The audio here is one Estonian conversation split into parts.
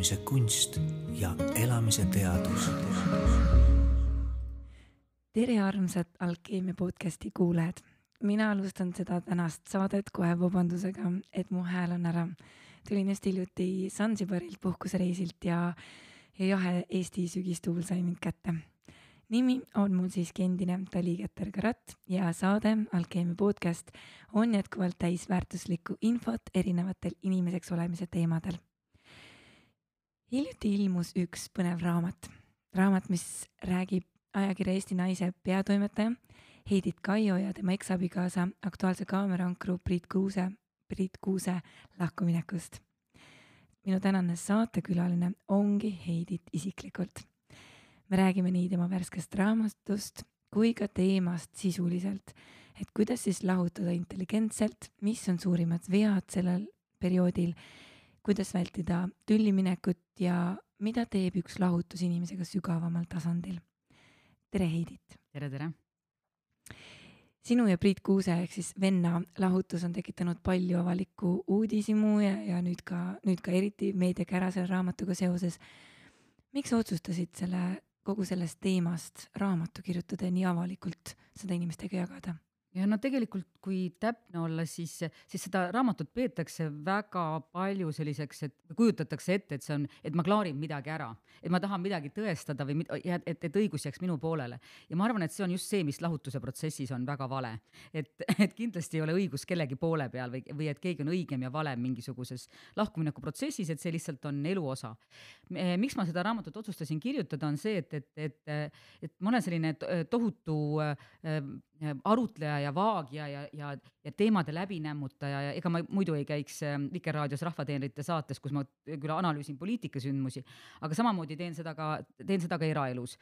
elamise kunst ja elamise teadus. tere, armsad Alkeemia podcasti kuulajad. mina alustan seda tänast saadet kohe vabandusega, et mu hääl on ära. tulin just hiljuti Sansibarilt puhkusereisilt ja, ja jahe Eesti sügistuul sai mind kätte nimi on mul siiski endine Tali Keter-Karat ja saade Alkeemia podcast on jätkuvalt täis väärtuslikku infot erinevatel inimeseks olemise teemadel. Hiljuti ilmus üks põnev raamat, raamat, mis räägib ajakirja Eesti Naise peatoimetaja Heidit Kaio ja tema eksabikaasa Aktuaalse kaamera ankru Priit Kuuse, Priit Kuuse lahkuminekust. minu tänane saatekülaline ongi Heidit isiklikult. Me räägime nii tema värskest raamatust kui ka teemast sisuliselt, et kuidas siis lahutada intelligentselt, mis on suurimad vead sellel perioodil, kuidas vältida tülliminekut ja mida teeb üks lahutus inimesega sügavamal tasandil. tere, Heidit! tere, tere! sinu ja Priit Kuuse ehk siis venna lahutus on tekitanud palju avalikku uudishimu ja, ja nüüd ka, nüüd ka eriti meediakära selle raamatuga seoses. miks otsustasid selle kogu sellest teemast raamatu kirjutada ja nii avalikult seda inimestega jagada? Ja no tegelikult, kui täpne olla, siis, siis seda raamatut peetakse väga palju selliseks, et kujutatakse ette, et see on, et ma klaarin midagi ära, et ma tahan midagi tõestada või et, et, et õigus jääks minu poolele. ja ma arvan, et see on just see, mis lahutuse protsessis on väga vale. et, et kindlasti ei ole õigus kellegi poole peal või, või et keegi on õigem ja valem mingisuguses lahkumineku protsessis, et see lihtsalt on elu osa. miks ma seda raamatut otsustasin kirjutada, on see, et, et, et, et ma olen selline tohutu äh, arutleja ja vaagija ja, ja, ja teemade läbinemmutaja ja ega ma muidu ei käiks ähm, Vikerraadios Rahvateenrite saates, kus ma küll analüüsin poliitikasündmusi, aga samamoodi teen seda ka, teen seda ka eraelus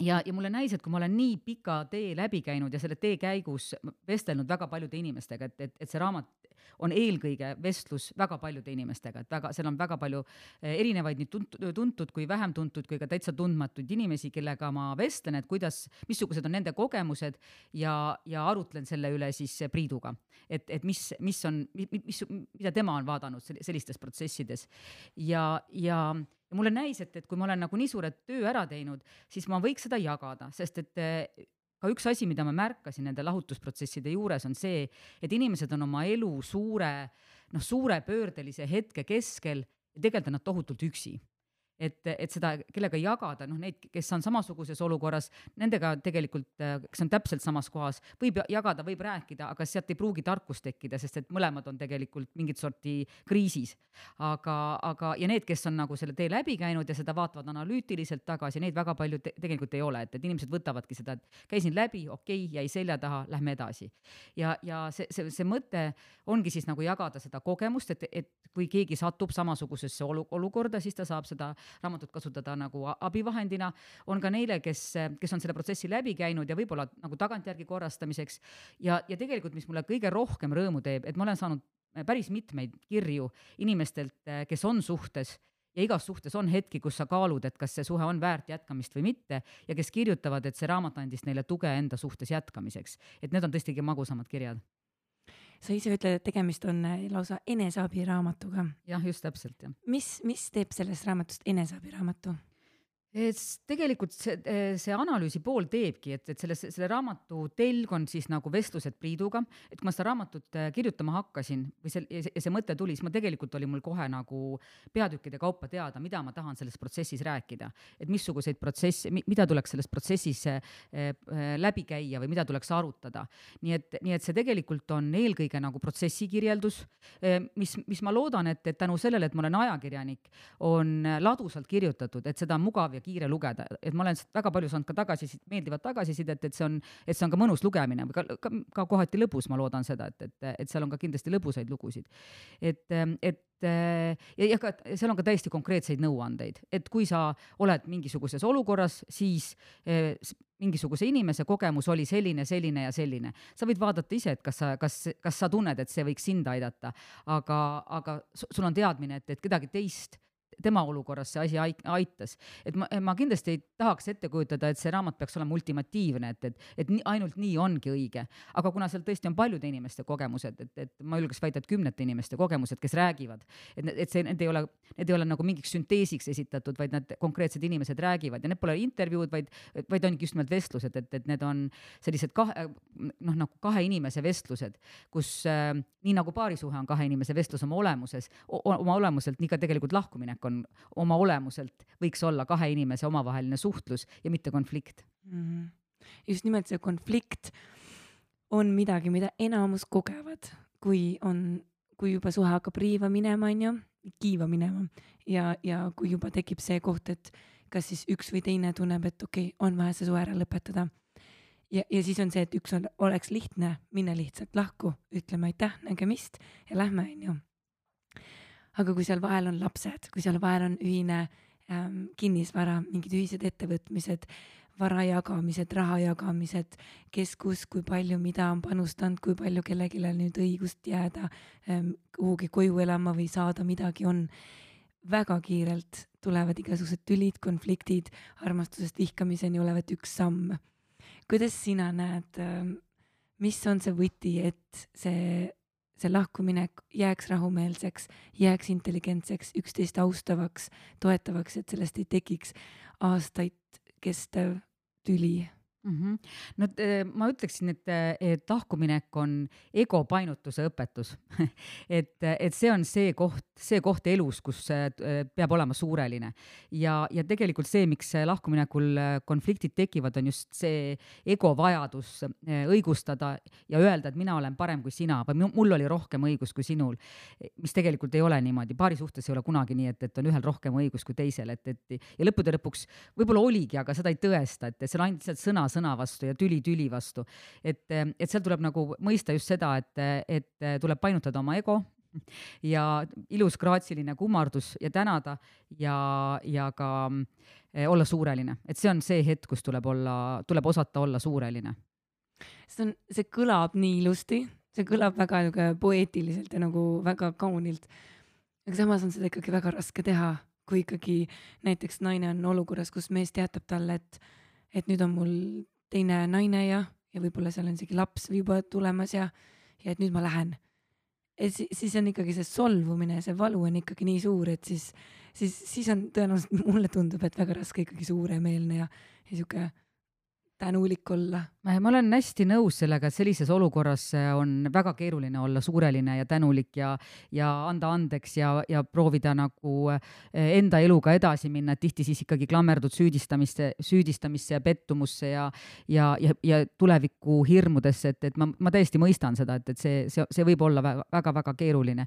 ja, ja mulle näis, et kui ma olen nii pika tee läbi käinud ja selle tee käigus vestelnud väga paljude inimestega, et, et, et see raamat on eelkõige vestlus väga paljude inimestega, et väga, seal on väga palju eh, erinevaid nii tuntud, tuntud kui vähem tuntud kui ka täitsa tundmatuid inimesi, kellega ma vestlen, et kuidas, missugused on nende kogemused ja, ja arutlen selle üle siis Priiduga. et, et mis, mis on, mis, mida tema on vaadanud sellistes protsessides ja, ja ja mulle näis, et, et kui ma olen nagu nii suure töö ära teinud, siis ma võiks seda jagada, sest et ka üks asi, mida ma märkasin nende lahutusprotsesside juures, on see, et inimesed on oma elu suure, noh, suure pöördelise hetke keskel ja tegelikult on nad tohutult üksi et, et seda kellega jagada, noh, neid, kes on samasuguses olukorras, nendega tegelikult, kes on täpselt samas kohas, võib jagada, võib rääkida, aga sealt ei pruugi tarkust tekkida, sest et mõlemad on tegelikult mingit sorti kriisis. aga, aga, ja need, kes on nagu selle tee läbi käinud ja seda vaatavad analüütiliselt tagasi, neid väga palju te tegelikult ei ole, et, et inimesed võtavadki seda, et käisin läbi, okei okay,, jäi selja taha, lähme edasi. ja, ja see, see, see mõte ongi siis nagu jagada seda kogemust, et, et kui keegi satub samasugusesse olu-, olukorda, siis ta saab seda raamatut kasutada nagu abivahendina, on ka neile, kes, kes on selle protsessi läbi käinud ja võib-olla nagu tagantjärgi korrastamiseks. ja, ja tegelikult, mis mulle kõige rohkem rõõmu teeb, et ma olen saanud päris mitmeid kirju inimestelt, kes on suhtes ja igas suhtes on hetki, kus sa kaalud, et kas see suhe on väärt jätkamist või mitte ja kes kirjutavad, et see raamat andis neile tuge enda suhtes jätkamiseks. et need on tõesti kõige magusamad kirjad sa ise ütled, et tegemist on äh, lausa eneseabiraamatuga. jah, just täpselt, jah. mis, mis teeb sellest raamatust eneseabiraamatu? Tegelikult see, see analüüsi pool teebki, et, et selles, selle raamatu telg on siis nagu vestlused Priiduga, et kui ma seda raamatut äh, kirjutama hakkasin või see, ja see mõte tuli, siis ma tegelikult oli mul kohe nagu peatükkide kaupa teada, mida ma tahan selles protsessis rääkida. et missuguseid protsesse, mida tuleks selles protsessis äh, läbi käia või mida tuleks arutada. nii et, nii et see tegelikult on eelkõige nagu protsessi kirjeldus, mis, mis ma loodan, et, et tänu sellele, et ma olen ajakirjanik, on ladusalt kirjutatud, et seda on mugav ja kiire lugeda, et ma olen väga palju saanud ka tagasisidet, meeldivat tagasisidet, et see on, et see on ka mõnus lugemine ka, ka, ka kohati lõbus, ma loodan seda, et, et, et seal on ka kindlasti lõbusaid lugusid. et, et ja, ja ka seal on ka täiesti konkreetseid nõuandeid, et kui sa oled mingisuguses olukorras, siis eh, mingisuguse inimese kogemus oli selline, selline ja selline. sa võid vaadata ise, et kas sa, kas, kas sa tunned, et see võiks sind aidata, aga, aga sul on teadmine, et, et kedagi teist tema olukorras see asi ait- aitas. et ma, ma kindlasti ei tahaks ette kujutada, et see raamat peaks olema ultimatiivne, et, et, et nii, ainult nii ongi õige. aga kuna seal tõesti on paljude inimeste kogemused, et, et ma julgeks väita, et kümnete inimeste kogemused, kes räägivad, et, et see, need ei ole, need ei ole nagu mingiks sünteesiks esitatud, vaid nad, konkreetsed inimesed räägivad ja need pole intervjuud, vaid, vaid ongi just nimelt vestlused, et, et need on sellised kahe, noh, nagu kahe inimese vestlused, kus äh, nii nagu paarisuhe on kahe inimese vestlus oma olemuses, oma olemuselt, nii ka tegelikult lahkuminek on oma olemuselt, võiks olla kahe inimese omavaheline suhtlus ja mitte konflikt mm. -hmm. just nimelt see konflikt on midagi, mida enamus kogevad, kui on, kui juba suhe hakkab riiva minema, onju, kiiva minema ja, ja kui juba tekib see koht, et kas siis üks või teine tunneb, et okei okay,, on vaja see suhe ära lõpetada. ja, ja siis on see, et üks on, oleks lihtne minna lihtsalt lahku, ütleme aitäh, nägemist ja lähme, onju. Aga kui seal vahel on lapsed, kui seal vahel on ühine ähm, kinnisvara, mingid ühised ettevõtmised, vara jagamised, raha jagamised, kes kus, kui palju, mida on panustanud, kui palju kellelgi on nüüd õigust jääda ähm, kuhugi koju elama või saada midagi on. väga kiirelt tulevad igasugused tülid, konfliktid, armastusest vihkamiseni olevat üks samm. kuidas sina näed, ähm, mis on see võti, et see see lahkuminek jääks rahumeelseks, jääks intelligentseks, üksteist austavaks, toetavaks, et sellest ei tekiks aastaid kestev tüli mm. -hmm. no eh, ma ütleksin, et, et lahkuminek on ego painutuse õpetus et, et see on see koht, see koht elus, kus peab olema suureline ja, ja tegelikult see, miks lahkuminekul konfliktid tekivad, on just see ego vajadus eh, õigustada ja öelda, et mina olen parem kui sina või mul oli rohkem õigus kui sinul. mis tegelikult ei ole niimoodi, paari suhtes ei ole kunagi nii, et, et on ühel rohkem õigus kui teisel, et, et ja lõppude lõpuks võib-olla oligi, aga seda ei tõesta, et see on ainult lihtsalt sõna sõna vastu ja tüli tüli vastu. et, et seal tuleb nagu mõista just seda, et, et tuleb painutada oma ego ja ilus graatsiline kummardus ja tänada ja, ja ka eh, olla suureline, et see on see hetk, kus tuleb olla, tuleb osata olla suureline. see on, see kõlab nii ilusti, see kõlab väga niisugune poeetiliselt ja nagu väga kaunilt. aga samas on seda ikkagi väga raske teha, kui ikkagi näiteks naine on olukorras, kus mees teatab talle, et, et nüüd on mul teine naine ja, ja võib-olla seal on isegi laps juba tulemas ja, ja et nüüd ma lähen. et siis, siis on ikkagi see solvumine, see valu on ikkagi nii suur, et siis, siis, siis on tõenäoliselt, mulle tundub, et väga raske ikkagi suuremeelne ja, ja sihuke tänulik olla. ma olen hästi nõus sellega, et sellises olukorras on väga keeruline olla suureline ja tänulik ja, ja anda andeks ja, ja proovida nagu eh, enda eluga edasi minna, et tihti siis ikkagi klammerdud süüdistamisse, süüdistamisse ja pettumusse ja, ja, ja, ja tuleviku hirmudesse, et, et ma, ma täiesti mõistan seda, et, et see, see, see võib olla väga-väga keeruline.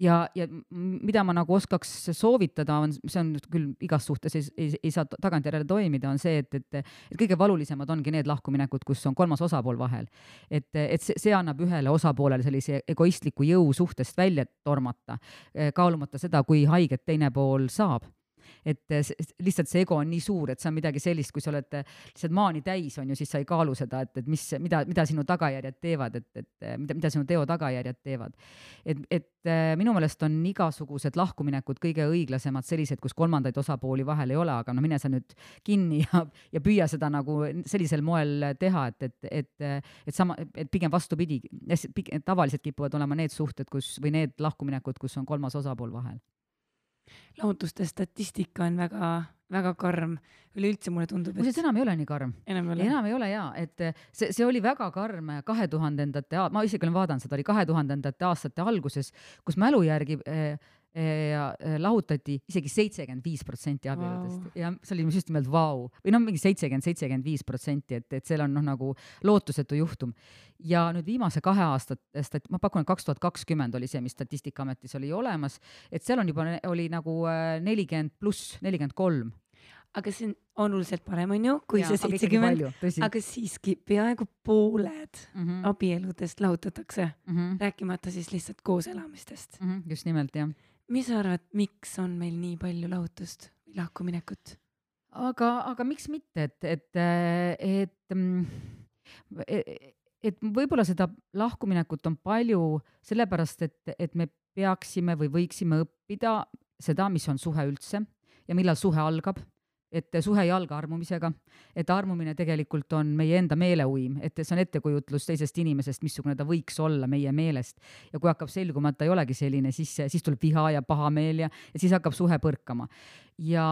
ja, ja mida ma nagu oskaks soovitada, on, see on küll igas suhtes ei, ei, ei saa tagantjärele toimida, on see, et, et, et kõige valulisemad mõnikord ongi need lahkuminekud, kus on kolmas osapool vahel. et, et see, see annab ühele osapoolele sellise egoistliku jõu suhtest välja tormata, kaalumata seda, kui haiget teine pool saab et lihtsalt see ego on nii suur, et see on midagi sellist, kui sa oled lihtsalt maani täis, on ju, siis sa ei kaalu seda, et, et mis, mida, mida sinu tagajärjed teevad, et, et mida, mida sinu teo tagajärjed teevad. et, et minu meelest on igasugused lahkuminekud kõige õiglasemad sellised, kus kolmandaid osapooli vahel ei ole, aga no mine sa nüüd kinni ja, ja püüa seda nagu sellisel moel teha, et, et, et, et sama, et pigem vastupidi, tavaliselt kipuvad olema need suhted, kus või need lahkuminekud, kus on kolmas osapool vahel lahutuste statistika on väga, väga karm. üleüldse mulle tundub, et. muuseas, enam ei ole nii karm. enam ei ole. enam ei ole jaa, et see, see oli väga karm kahe tuhandendate, ma isegi olen vaadanud seda, oli kahe tuhandendate aastate alguses, kus mälu järgi eh, ja lahutati isegi seitsekümmend viis protsenti abieludest wow. ja see oli just nimelt vau wow. või noh, mingi seitsekümmend, seitsekümmend viis protsenti, et, et seal on noh, nagu lootusetu juhtum. ja nüüd viimase kahe aasta stat-, ma pakun, et kaks tuhat kakskümmend oli see, mis Statistikaametis oli olemas, et seal on juba, oli nagu nelikümmend pluss, nelikümmend kolm aga see on oluliselt parem, on ju, kui ja, see seitsekümmend, aga siiski peaaegu pooled mm -hmm. abieludest lahutatakse mm, -hmm. rääkimata siis lihtsalt kooselamistest mm. -hmm, just nimelt, jah mis sa arvad, miks on meil nii palju lahutust lahkuminekut? aga, aga miks mitte, et, et, et, mm, et, et võib-olla seda lahkuminekut on palju sellepärast, et, et me peaksime või võiksime õppida seda, mis on suhe üldse ja millal suhe algab et suhe ei alga armumisega, et armumine tegelikult on meie enda meeleuim, et see on ettekujutlus teisest inimesest, missugune ta võiks olla meie meelest. ja kui hakkab selguma, et ta ei olegi selline, siis, siis tuleb viha ja pahameel ja, ja siis hakkab suhe põrkama. ja,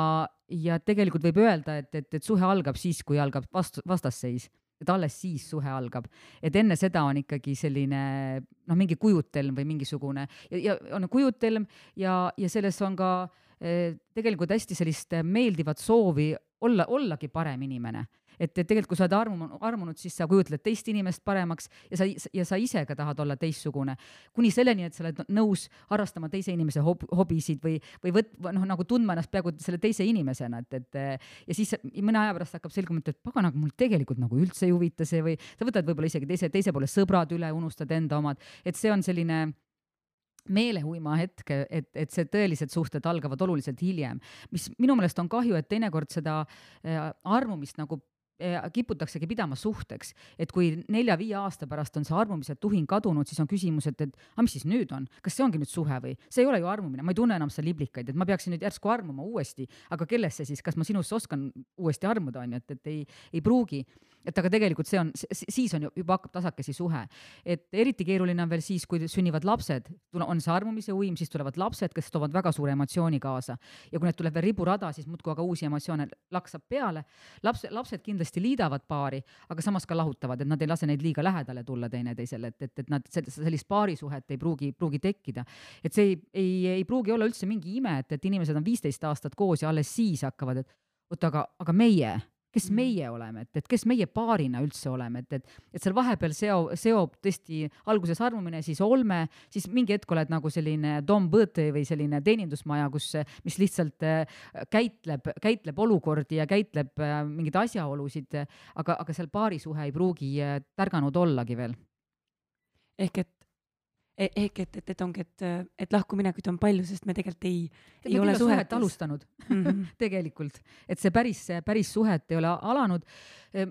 ja tegelikult võib öelda, et, et, et suhe algab siis, kui algab vastu, vastasseis et alles siis suhe algab. et enne seda on ikkagi selline noh, mingi kujutelm või mingisugune ja, ja on kujutelm ja, ja selles on ka äh, tegelikult hästi sellist meeldivat soovi olla, ollagi parem inimene et, et tegelikult, kui sa oled armunud, armunud, siis sa kujutled teist inimest paremaks ja sa, ja sa ise ka tahad olla teistsugune. kuni selleni, et sa oled nõus harrastama teise inimese hob-, hobisid või, või võt-, noh, nagu tundma ennast peaaegu selle teise inimesena, et, et ja siis mõne aja pärast hakkab selguma, et, et pagan, aga mul tegelikult nagu üldse ei huvita see või sa võtad võib-olla isegi teise, teise poole sõbrad üle, unustad enda omad, et see on selline meeleuima hetk, et, et see tõelised suhted algavad oluliselt hiljem, mis minu meelest on kahju, et teinekord seda äh, armumist nagu kiputaksegi pidama suhteks, et kui nelja-viie aasta pärast on see armumise tuhin kadunud, siis on küsimus, et, et aga mis siis nüüd on, kas see ongi nüüd suhe või? See ei ole ju armumine, ma ei tunne enam seda liblikaid, et ma peaksin nüüd järsku armuma uuesti, aga kellesse siis, kas ma sinusse oskan uuesti armuda, on ju, et, et ei, ei pruugi. Et aga tegelikult see on, siis on ju juba hakkab tasakesi suhe. et eriti keeruline on veel siis, kui sünnivad lapsed, on see armumise uim, siis tulevad lapsed, kes toovad väga suure emotsiooni kaasa. ja kui need tuleb veel riburada, siis muudkui aga uusi emotsioone laksab peale. laps, lapsed kindlasti liidavad paari, aga samas ka lahutavad, et nad ei lase neid liiga lähedale tulla teineteisele, et, et, et nad sellist paarisuhet ei pruugi, pruugi tekkida. et see ei, ei, ei pruugi olla üldse mingi ime, et, et inimesed on viisteist aastat koos ja alles siis hakkavad, et oot, aga, aga meie kes mm. meie oleme, et, et kes meie paarina üldse oleme, et, et, et seal vahepeal seo, seob tõesti alguses armumine, siis olme, siis mingi hetk oled nagu selline Dom Bõte või selline teenindusmaja, kus, mis lihtsalt äh, käitleb, käitleb olukordi ja käitleb äh, mingeid asjaolusid, aga, aga seal paarisuhe ei pruugi äh, tärganud ollagi veel. ehk et ehk et, et, et ongi, et, et lahkuminekuid on palju, sest me tegelikult ei, ei ole suhet alustanud mm -hmm. tegelikult, et see päris, päris suhet ei ole alanud.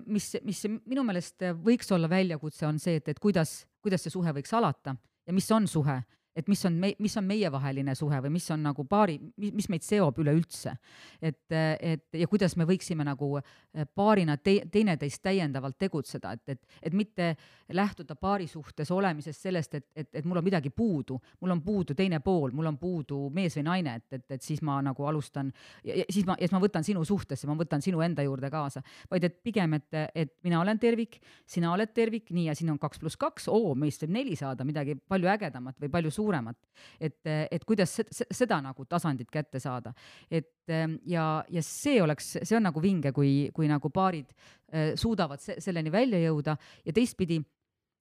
mis, mis minu meelest võiks olla väljakutse, on see, et, et kuidas, kuidas see suhe võiks alata ja mis on suhe et mis on me, mis on meievaheline suhe või mis on nagu paari, mis meid seob üleüldse. et, et ja kuidas me võiksime nagu eh, paarina te, teineteist täiendavalt tegutseda, et, et, et mitte lähtuda paari suhtes olemisest sellest, et, et, et mul on midagi puudu, mul on puudu teine pool, mul on puudu mees või naine, et, et, et siis ma nagu alustan ja, ja siis ma, ja siis ma võtan sinu suhtesse, ma võtan sinu enda juurde kaasa, vaid et pigem, et, et mina olen tervik, sina oled tervik, nii ja siin on kaks pluss kaks, oo, meist võib neli saada, midagi palju ägedamat või palju suuremat suuremat. et, et kuidas seda nagu tasandit kätte saada. et ehm, ja, ja see oleks, see on nagu vinge, kui, kui nagu paarid äh, suudavad se selleni välja jõuda ja teistpidi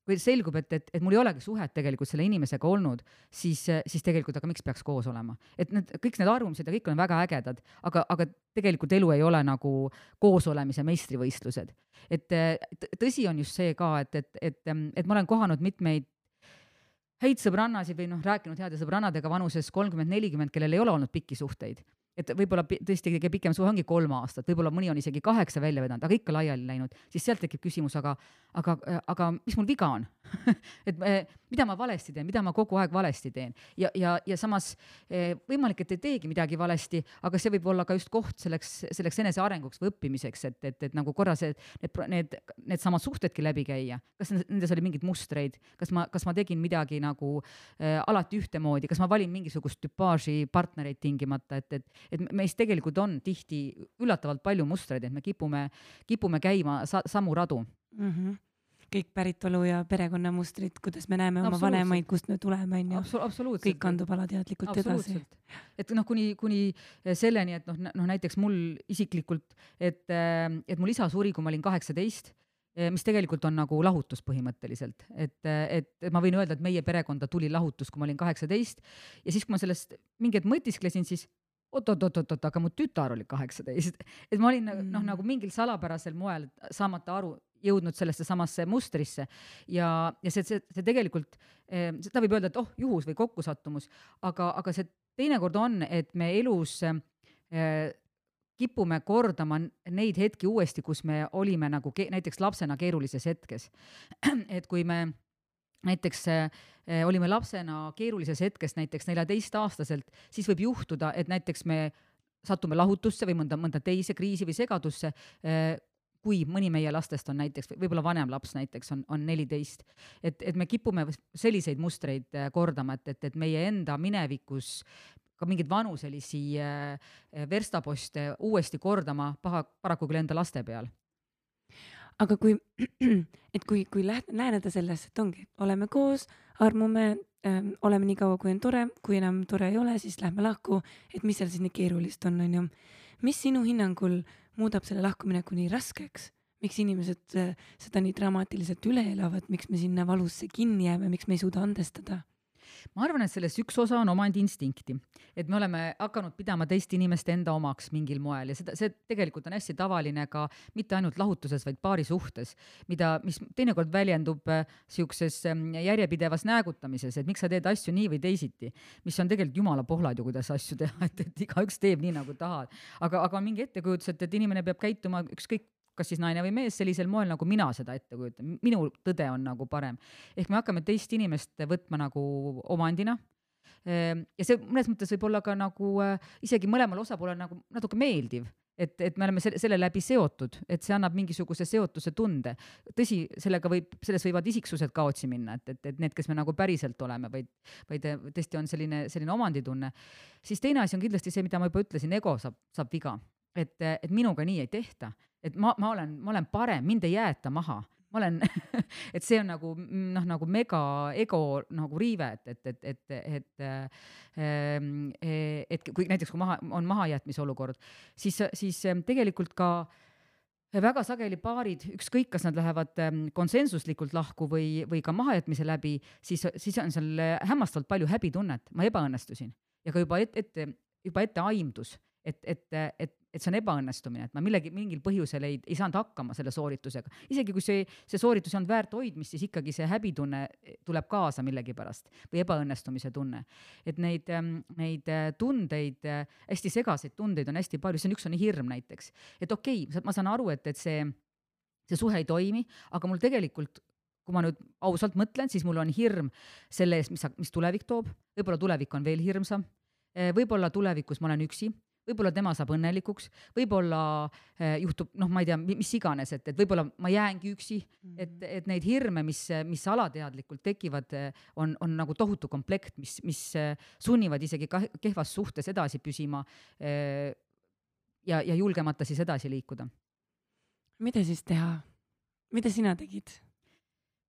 kui selgub, et, et, et mul ei olegi suhet tegelikult selle inimesega olnud, siis, siis tegelikult, aga miks peaks koos olema? et need, kõik need arvamused ja kõik on väga ägedad, aga, aga tegelikult elu ei ole nagu koosolemise meistrivõistlused. et tõsi on just see ka, et, et, et, et ma olen kohanud mitmeid häid sõbrannasid või noh, rääkinud heade sõbrannadega vanuses kolmkümmend, nelikümmend, kellel ei ole olnud pikki suhteid et võib-olla tõesti kõige pikem suhe ongi kolm aastat, võib-olla mõni on isegi kaheksa välja vedanud, aga ikka laiali läinud, siis sealt tekib küsimus, aga, aga, aga mis mul viga on? Et eh, mida ma valesti teen, mida ma kogu aeg valesti teen? Ja, ja, ja samas eh, võimalik, et ei teegi midagi valesti, aga see võib olla ka just koht selleks, selleks enesearenguks või õppimiseks, et, et, et nagu korra see, need, need, needsamad suhtedki läbi käia. kas nendes oli mingeid mustreid, kas ma, kas ma tegin midagi nagu äh, alati ühtemoodi, kas ma valin mingisugust tüpaaži partnereid tingimata, et, et et meis tegelikult on tihti üllatavalt palju mustreid, et me kipume, kipume käima sa, samu radu mm. -hmm kõik päritolu ja perekonnamustrid, kuidas me näeme oma vanemaid, kust me tuleme, onju. kõik kandub alateadlikult edasi. et noh, kuni, kuni selleni, et noh, noh näiteks mul isiklikult, et, et mul isa suri, kui ma olin kaheksateist mis tegelikult on nagu lahutus põhimõtteliselt, et, et ma võin öelda, et meie perekonda tuli lahutus, kui ma olin kaheksateist ja siis, kui ma sellest mingi hetk mõtisklesin, siis oot-oot-oot-oot, aga mu tütar oli kaheksateist. et ma olin mm. noh, nagu mingil salapärasel moel saamata aru, jõudnud sellesse samasse mustrisse ja, ja see, see, see tegelikult, eh, seda võib öelda, et oh, juhus või kokkusattumus, aga, aga see teinekord on, et me elus äh, kipume kordama neid hetki uuesti, kus me olime nagu näiteks lapsena keerulises hetkes. et kui me näiteks äh, olime lapsena keerulises hetkes, näiteks neljateistaastaselt, siis võib juhtuda, et näiteks me satume lahutusse või mõnda, mõnda teise kriisi või segadusse äh,, kui mõni meie lastest on näiteks, võib-olla vanem laps näiteks on, on neliteist, et, et me kipume selliseid mustreid äh, kordama, et, et, et meie enda minevikus ka mingeid vanu selisi äh, verstaposte uuesti kordama paha, paraku küll enda laste peal aga kui, et kui, kui läht-, läheneda sellesse, et ongi, oleme koos, armume ähm,, oleme nii kaua, kui on tore, kui enam tore ei ole, siis lähme lahku, et mis seal siis nii keerulist on, onju. mis sinu hinnangul muudab selle lahkumineku nii raskeks? miks inimesed äh, seda nii dramaatiliselt üle elavad, miks me sinna valusse kinni jääme, miks me ei suuda andestada? Ma arvan, et sellest üks osa on omandiinstinkti, et me oleme hakanud pidama teist inimest enda omaks mingil moel ja seda, see tegelikult on hästi tavaline ka mitte ainult lahutuses, vaid paari suhtes, mida, mis teinekord väljendub äh, siukses ähm, järjepidevas näägutamises, et miks sa teed asju nii või teisiti, mis on tegelikult jumala pohlad ju, kuidas asju teha, et, et igaüks teeb nii nagu tahad. aga, aga on mingi ettekujutus, et, et inimene peab käituma ükskõik kas siis naine või mees sellisel moel, nagu mina seda ette kujutan, minu tõde on nagu parem. ehk me hakkame teist inimest võtma nagu omandina ehm, ja see mõnes mõttes võib olla ka nagu äh, isegi mõlemale osapoolele nagu natuke meeldiv, et, et me oleme selle, selle läbi seotud, et see annab mingisuguse seotuse tunde. tõsi, sellega võib, selles võivad isiksused kaotsi minna, et, et, et need, kes me nagu päriselt oleme, vaid, vaid tõesti on selline, selline omanditunne. siis teine asi on kindlasti see, mida ma juba ütlesin, ego saab, saab viga. Et, et minuga nii ei tehta. Et ma, ma olen, ma olen parem, mind ei jäeta maha. Ma olen et see on nagu noh, nagu mega ego nagu riive, et, et, et, et, et ähm, et kui näiteks, kui maha, on mahajätmise olukord, siis, siis ähm, tegelikult ka väga sageli paarid, ükskõik, kas nad lähevad ähm, konsensuslikult lahku või, või ka mahajätmise läbi, siis, siis on seal hämmastavalt palju häbitunnet, ma ebaõnnestusin. Ja ka juba ette, ette, juba ette aimdus, et, et, et et see on ebaõnnestumine, et ma millegi, mingil põhjusel ei, ei saanud hakkama selle sooritusega. isegi kui see, see sooritus ei olnud väärt hoidmist, siis ikkagi see häbitunne tuleb kaasa millegipärast või ebaõnnestumise tunne. et neid, ähm, neid äh, tundeid, hästi segaseid tundeid on hästi palju, see on üks on hirm näiteks. et okei okay,, ma saan aru, et, et see, see suhe ei toimi, aga mul tegelikult kui ma nüüd ausalt mõtlen, siis mul on hirm selle eest, mis, mis tulevik toob, võib-olla tulevik on veel hirmsam, äh, võib-olla tulevikus ma olen üksi võib-olla tema saab õnnelikuks, võib-olla äh, juhtub, noh, ma ei tea, mis iganes, et, et võib-olla ma jäängi üksi mm, -hmm. et, et neid hirme, mis, mis alateadlikult tekivad, on, on nagu tohutu komplekt, mis, mis äh, sunnivad isegi kehvas suhtes edasi püsima ja, ja julgemata siis edasi liikuda. mida siis teha? mida sina tegid?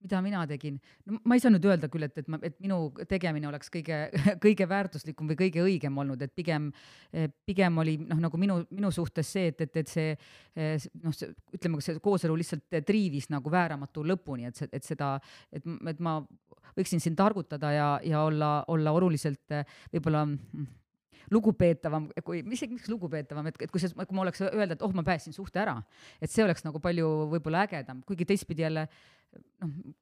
Mida mina tegin, no ma ei saa nüüd öelda küll, et, et ma, et minu tegemine oleks kõige, kõige väärtuslikum või kõige õigem olnud, et pigem, pigem oli noh, nagu minu, minu suhtes see, et, et, et see noh, ütleme, see kooselu lihtsalt triivis nagu vääramatu lõpuni, et et seda, et, et ma võiksin siin targutada ja, ja olla, olla oluliselt võib-olla lugupeetavam, kui, isegi miks lugupeetavam, et, et kui see, kui ma oleks öelda, et oh, ma päästsin suhte ära, et see oleks nagu palju võib-olla ägedam, kuigi teistpidi jälle noh,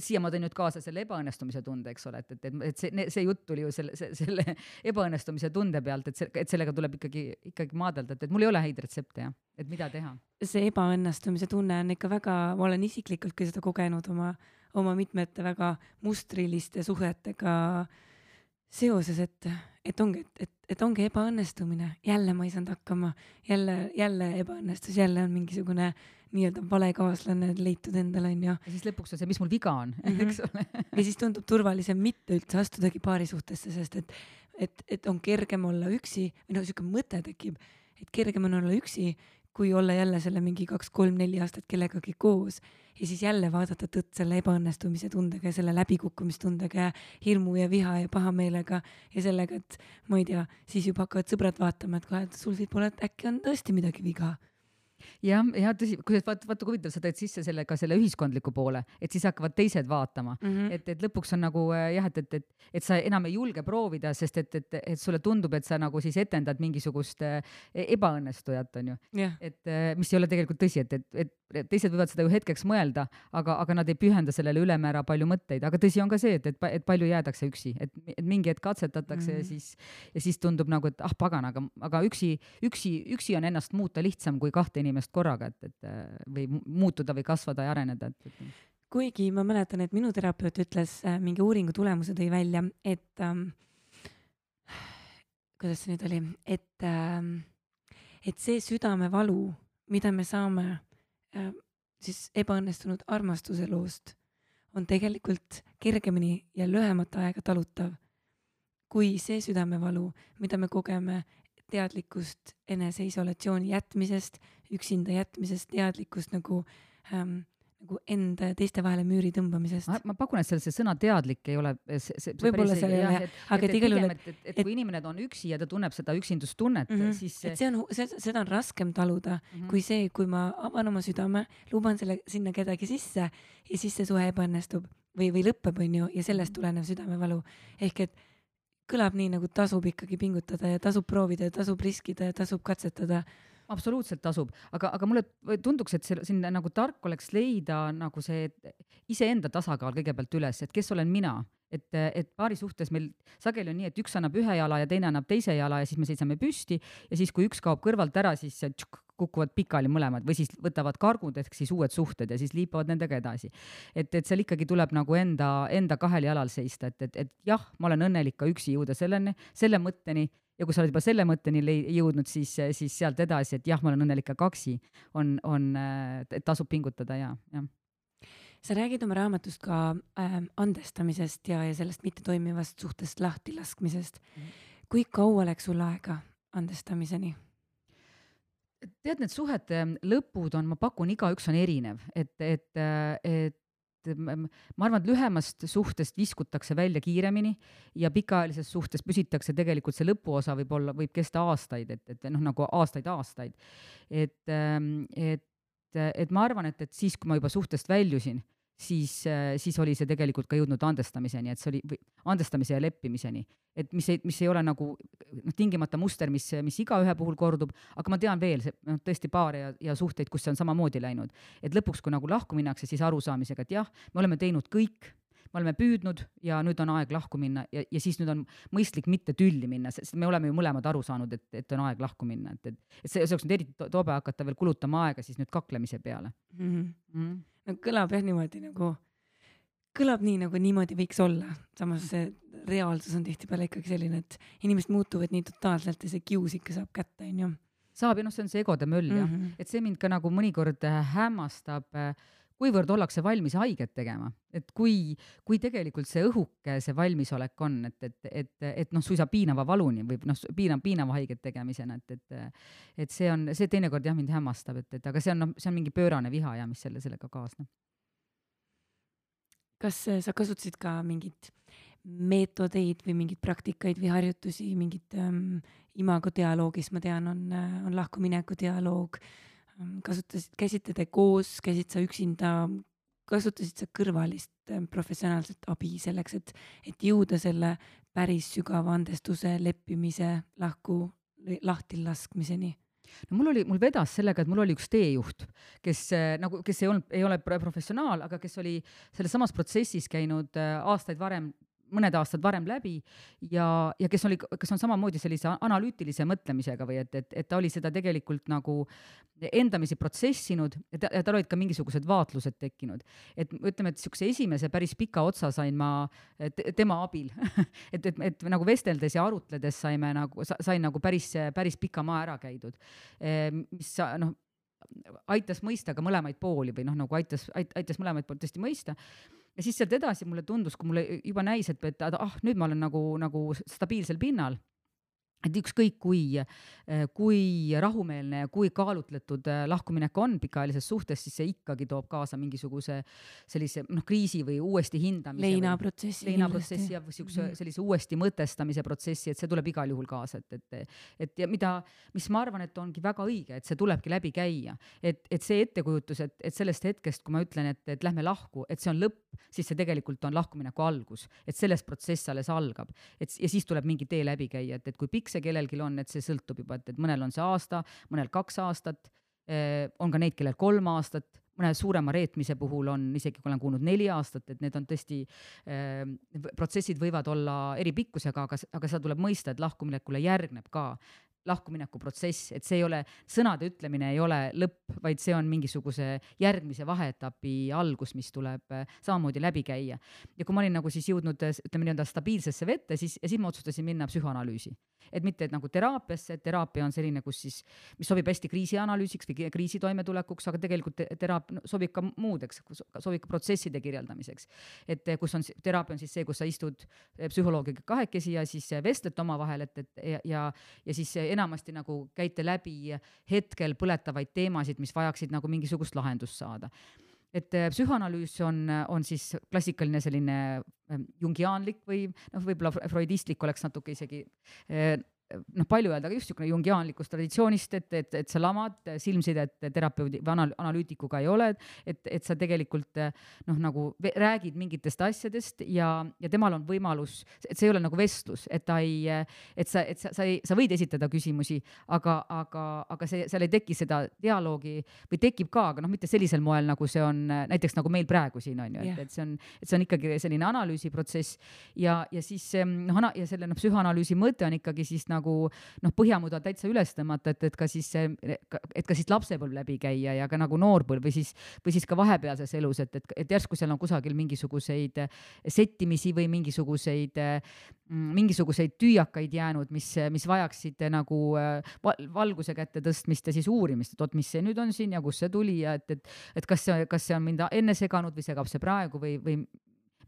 siia ma tõin nüüd kaasa selle ebaõnnestumise tunde, eks ole, et, et, et, see, see jutt tuli ju selle, selle ebaõnnestumise tunde pealt, et see, et sellega tuleb ikkagi, ikkagi maadelda, et, et mul ei ole häid retsepte jah, et mida teha. see ebaõnnestumise tunne on ikka väga, ma olen isiklikult ka seda kogenud oma, oma mitmete väga mustriliste suhetega seoses, et, et ongi, et, et, et ongi ebaõnnestumine, jälle ma ei saanud hakkama, jälle, jälle ebaõnnestus, jälle on mingisugune nii-öelda vale kaaslane leitud endale onju. ja siis lõpuks on see, mis mul viga on mm, -hmm. eks ole ja siis tundub turvalisem mitte üldse astudagi paarisuhtesse, sest et, et, et on kergem olla üksi või noh, siuke mõte tekib, et kergem on olla üksi, kui olla jälle selle mingi kaks-kolm-neli aastat kellegagi koos ja siis jälle vaadata tõtt selle ebaõnnestumise tundega ja selle läbikukkumistundega ja hirmu ja viha ja pahameelega ja sellega, et ma ei tea, siis juba hakkavad sõbrad vaatama, et kuule, et sul võib-olla äkki on tõesti midagi viga jah, ja tõsi, kusjuures vaata, vaata kui huvitav, sa tõid sisse selle ka selle ühiskondliku poole, et siis hakkavad teised vaatama mm, -hmm. et, et lõpuks on nagu äh, jah, et, et, et, et sa enam ei julge proovida, sest et, et, et sulle tundub, et sa nagu siis etendad mingisugust äh, ebaõnnestujat, onju yeah.. et äh, mis ei ole tegelikult tõsi, et, et, et teised võivad seda ju hetkeks mõelda, aga, aga nad ei pühenda sellele ülemäära palju mõtteid, aga tõsi on ka see, et, et, et palju jäädakse üksi, et, et mingi hetk katsetatakse mm -hmm. ja siis, ja siis tundub nagu, et ah pagan, aga, aga üksi, üksi, üksi on ennast muuta lihtsam kui kahte inimest korraga, et, et või muutuda või kasvada ja areneda, et, et kuigi ma mäletan, et minu terapeut ütles äh, mingi uuringu tulemuse tõi välja, et ähm, kuidas see nüüd oli, et ähm, et see südamevalu, mida me saame äh, siis ebaõnnestunud armastuse loost, on tegelikult kergemini ja lühemat aega talutav kui see südamevalu, mida me kogeme teadlikkust eneseisolatsiooni jätmisest, üksinda jätmisest, teadlikkust nagu ähm, nagu enda ja teiste vahele müüri tõmbamisest. ma pakun, et seal see sõna teadlik ei ole võib-olla seal ei ole, aga et igal juhul, et, et, et, et kui inimene on üksi ja ta tunneb seda üksindustunnet mm, -hmm. siis et see on, seda on raskem taluda mm -hmm. kui see, kui ma avan oma südame, luban selle, sinna kedagi sisse ja siis see suhe ebaõnnestub või, või lõpeb, onju, ja sellest mhm. tulenev südamevalu. ehk et kõlab nii, nagu tasub ikkagi pingutada ja tasub proovida ja tasub riskida ja tasub katsetada. Absoluutselt tasub, aga, aga mulle tunduks, et see siin nagu tark oleks leida nagu see iseenda tasakaal kõigepealt üles, et kes olen mina, et, et paari suhtes meil sageli on nii, et üks annab ühe jala ja teine annab teise jala ja siis me seisame püsti ja siis, kui üks kaob kõrvalt ära, siis tšuk, kukuvad pikali mõlemad või siis võtavad kargud ehk siis uued suhted ja siis liipavad nendega edasi. et, et seal ikkagi tuleb nagu enda, enda kahel jalal seista, et, et, et jah, ma olen õnnelik ka üksi jõuda selleni, selle mõtteni ja kui sa oled juba selle mõtteni jõudnud, siis, siis sealt edasi, et jah, ma olen õnnelik ka kaksi, on, on, tasub pingutada ja, jah sa räägid oma raamatust ka äh, andestamisest ja, ja sellest mittetoimivast suhtest lahtilaskmisest mm.. kui kaua läks sul aega andestamiseni? tead, need suhete lõpud on, ma pakun, igaüks on erinev, et, et, et ma arvan, et lühemast suhtest viskutakse välja kiiremini ja pikaajalises suhtes püsitakse tegelikult see lõpuosa võib olla, võib kesta aastaid, et, et noh, nagu aastaid-aastaid. et, ähm, et, et ma arvan, et, et siis, kui ma juba suhtest väljusin siis, siis oli see tegelikult ka jõudnud andestamiseni, et see oli, või andestamise ja leppimiseni. et mis ei, mis ei ole nagu noh, tingimata muster, mis, mis igaühe puhul kordub, aga ma tean veel, noh, tõesti paare ja, ja suhteid, kus see on samamoodi läinud. et lõpuks, kui nagu lahku minnakse, siis arusaamisega, et jah, me oleme teinud kõik, me oleme püüdnud ja nüüd on aeg lahku minna ja, ja siis nüüd on mõistlik mitte tülli minna, sest me oleme ju mõlemad aru saanud, et, et on aeg lahku minna, et, et, et see, see oleks nüüd eriti tobe hakata veel kulutama aega siis nüüd kaklemise peale mm. -hmm. Mm -hmm no kõlab jah niimoodi nagu, kõlab nii, nagu niimoodi võiks olla, samas see reaalsus on tihtipeale ikkagi selline, et inimesed muutuvad nii totaalselt ja see kius ikka saab kätte, onju. saab ja noh, see on see egode möll jah mm -hmm., et see mind ka nagu mõnikord äh, hämmastab äh, kuivõrd ollakse valmis haiget tegema, et kui, kui tegelikult see õhuke, see valmisolek on, et, et, et, et noh, suisa piinava valuni või noh, piinav, piinava haiget tegemisena, et, et et see on, see teinekord jah, mind hämmastab, et, et aga see on noh, see on mingi pöörane viha ja mis selle, sellega kaasneb. kas sa kasutasid ka mingeid meetodeid või mingeid praktikaid või harjutusi, mingit ähm, imago dialoogis, ma tean, on, on lahkumineku dialoog äh,, kasutasid, käisite te koos, käisid sa üksinda, kasutasid sa kõrvalist äh, professionaalset abi selleks, et, et jõuda selle päris sügava andestuse, leppimise, lahku, lahtilaskmiseni? no mul oli, mul vedas sellega, et mul oli üks teejuht, kes äh, nagu, kes ei olnud, ei ole professionaal, aga kes oli selles samas protsessis käinud äh, aastaid varem mõned aastad varem läbi ja, ja kes oli, kes on samamoodi sellise analüütilise mõtlemisega või et, et, et ta oli seda tegelikult nagu endamisi protsessinud ja, ta, ja tal olid ka mingisugused vaatlused tekkinud. et ütleme, et niisuguse esimese päris pika otsa sain ma te, tema abil et, et, et nagu vesteldes ja arutledes saime nagu, sain nagu päris, päris pika maa ära käidud. Ehm, mis noh, aitas mõista ka mõlemaid pooli või noh, nagu aitas, aitas mõlemaid poolt tõesti mõista ja siis sealt edasi mulle tundus, kui mulle juba näis, et, et ah, nüüd ma olen nagu, nagu stabiilsel pinnal et ükskõik kui, eh, kui rahumeelne ja kui kaalutletud eh, lahkuminek on pikaajalises suhtes, siis see ikkagi toob kaasa mingisuguse sellise noh, kriisi või uuesti hindamise. leinaprotsessi. leinaprotsessi ja siukse mhm. sellise uuesti mõtestamise protsessi, et see tuleb igal juhul kaasa, et, et, et ja mida, mis ma arvan, et ongi väga õige, et see tulebki läbi käia. et, et see ettekujutus, et, et sellest hetkest, kui ma ütlen, et, et lähme lahku, et see on lõpp, siis see tegelikult on lahkumineku algus, et sellest protsess alles algab. et ja siis tuleb mingi tee läbi käia, et, et kui pikk see kellelgi on, et see sõltub juba, et, et mõnel on see aasta, mõnel kaks aastat, eh, on ka neid, kellel kolm aastat, mõne suurema reetmise puhul on isegi, kui olen kuulnud neli aastat, et need on tõesti äh,, protsessid võivad olla eri pikkusega, aga, aga seda tuleb mõista, et lahkuminekule järgneb ka lahkumineku protsess, et see ei ole, sõnade ütlemine ei ole lõpp, vaid see on mingisuguse järgmise vaheetapi algus, mis tuleb äh, samamoodi läbi käia. ja kui ma olin nagu siis jõudnud, ütleme nii-öelda stabiilsesse vette, siis, ja siis ma otsustasin minna psühhoanalüüsi. et mitte et nagu teraapiasse, et teraapia on selline, kus siis, mis sobib hästi kriisianalüüsiks või kriisi toimetulekuks, aga tegelikult teraapia sobib ka muudeks, sobib ka protsesside kirjeldamiseks. et eh, kus on, teraapia on siis see, kus sa istud psühholoogiga kahekesi ja siis vestlete omavahel, et, et ja, ja, ja siis enamasti nagu käite läbi hetkel põletavaid teemasid, mis vajaksid nagu mingisugust lahendust saada. Et psühhoanalüüs on, on siis klassikaline selline jungiaanlik või noh, võib-olla freudistlik oleks natuke isegi noh, palju öelda, aga just niisugune jungiaanlikust traditsioonist, et, et, et sa lamad, silmsidet terapeudi või anal-, analüütikuga ei ole, et, et sa tegelikult noh, nagu räägid mingitest asjadest ja, ja temal on võimalus, et see ei ole nagu vestlus, et ta ei, et sa, et sa, sa ei, sa võid esitada küsimusi, aga, aga, aga see, seal ei teki seda dialoogi või tekib ka, aga noh, mitte sellisel moel, nagu see on näiteks nagu meil praegu siin on ju, et, et see on, et see on ikkagi selline analüüsiprotsess ja, ja siis noh, ja selle noh, psühhoanalüüsi mõte on ikkagi siis nagu nagu noh, põhjamudal täitsa üles tõmmata, et, et ka siis see, et ka siis lapsepõlv läbi käia ja ka nagu noorpõlv või siis, või siis ka vahepealses elus, et, et, et järsku seal on kusagil mingisuguseid settimisi või mingisuguseid, mingisuguseid tüüakaid jäänud, mis, mis vajaksid nagu valguse kätte tõstmist ja siis uurimist, et oot, mis see nüüd on siin ja kust see tuli ja et, et, et kas see, kas see on mind enne seganud või segab see praegu või, või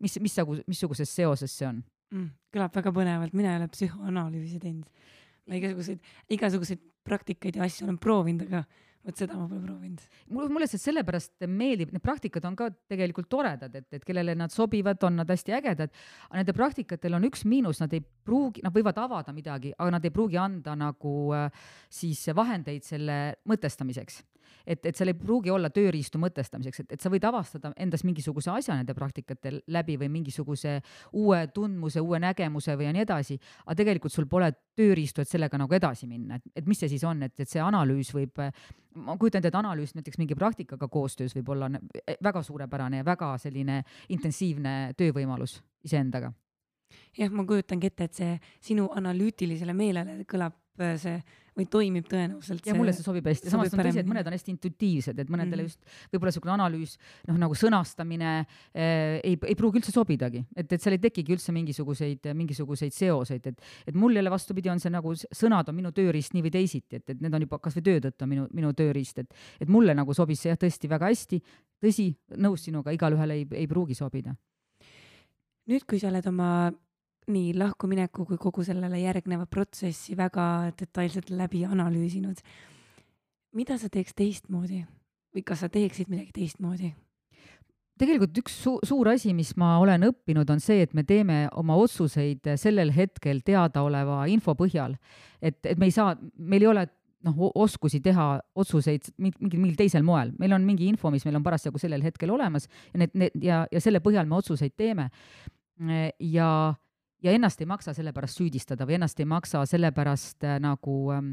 mis, mis, missuguses seoses see on mm,. kõlab väga põnevalt, mina ei ole psühhoanalüüsi teinud. ma igasuguseid, igasuguseid praktikaid ja asju olen proovinud, aga vot seda ma pole proovinud. mulle, mulle see sellepärast meeldib, need praktikad on ka tegelikult toredad, et, et kellele nad sobivad, on nad hästi ägedad. aga nende praktikatel on üks miinus, nad ei pruugi, nad võivad avada midagi, aga nad ei pruugi anda nagu äh, siis vahendeid selle mõtestamiseks et, et seal ei pruugi olla tööriistu mõtestamiseks, et, et sa võid avastada endas mingisuguse asja nende praktikate läbi või mingisuguse uue tundmuse, uue nägemuse või ja nii edasi, aga tegelikult sul pole tööriistu, et sellega nagu edasi minna, et, et mis see siis on, et, et see analüüs võib, ma kujutan ette, et analüüs näiteks mingi praktikaga koostöös võib olla väga suurepärane ja väga selline intensiivne töövõimalus iseendaga. Jah, ma kujutangi ette, et see sinu analüütilisele meelele kõlab see või toimib tõenäoliselt. ja mulle see sobib hästi, samas on tõsi, et mõned on hästi intuitiivsed, et mõnedele mm -hmm. just võib-olla niisugune analüüs, noh nagu sõnastamine eh, ei, ei pruugi üldse sobidagi, et, et seal ei tekigi üldse mingisuguseid, mingisuguseid seoseid, et, et mul jälle vastupidi, on see nagu sõnad on minu tööriist nii või teisiti, et, et need on juba kasvõi töö tõttu minu, minu tööriist, et, et mulle nagu sobis see jah tõesti väga hästi. tõsi, nõus sinuga, igalühele ei, ei pruugi sobida. nüüd, kui sa oled oma nii lahkumineku kui kogu sellele järgneva protsessi väga detailselt läbi analüüsinud. mida sa teeks teistmoodi või kas sa teeksid midagi teistmoodi? tegelikult üks su suur asi, mis ma olen õppinud, on see, et me teeme oma otsuseid sellel hetkel teadaoleva info põhjal. et, et me ei saa, meil ei ole noh, oskusi teha otsuseid mingil, mingil teisel moel, meil on mingi info, mis meil on parasjagu sellel hetkel olemas ja need, need ja, ja selle põhjal me otsuseid teeme. ja ja ennast ei maksa selle pärast süüdistada või ennast ei maksa selle pärast äh, nagu ähm,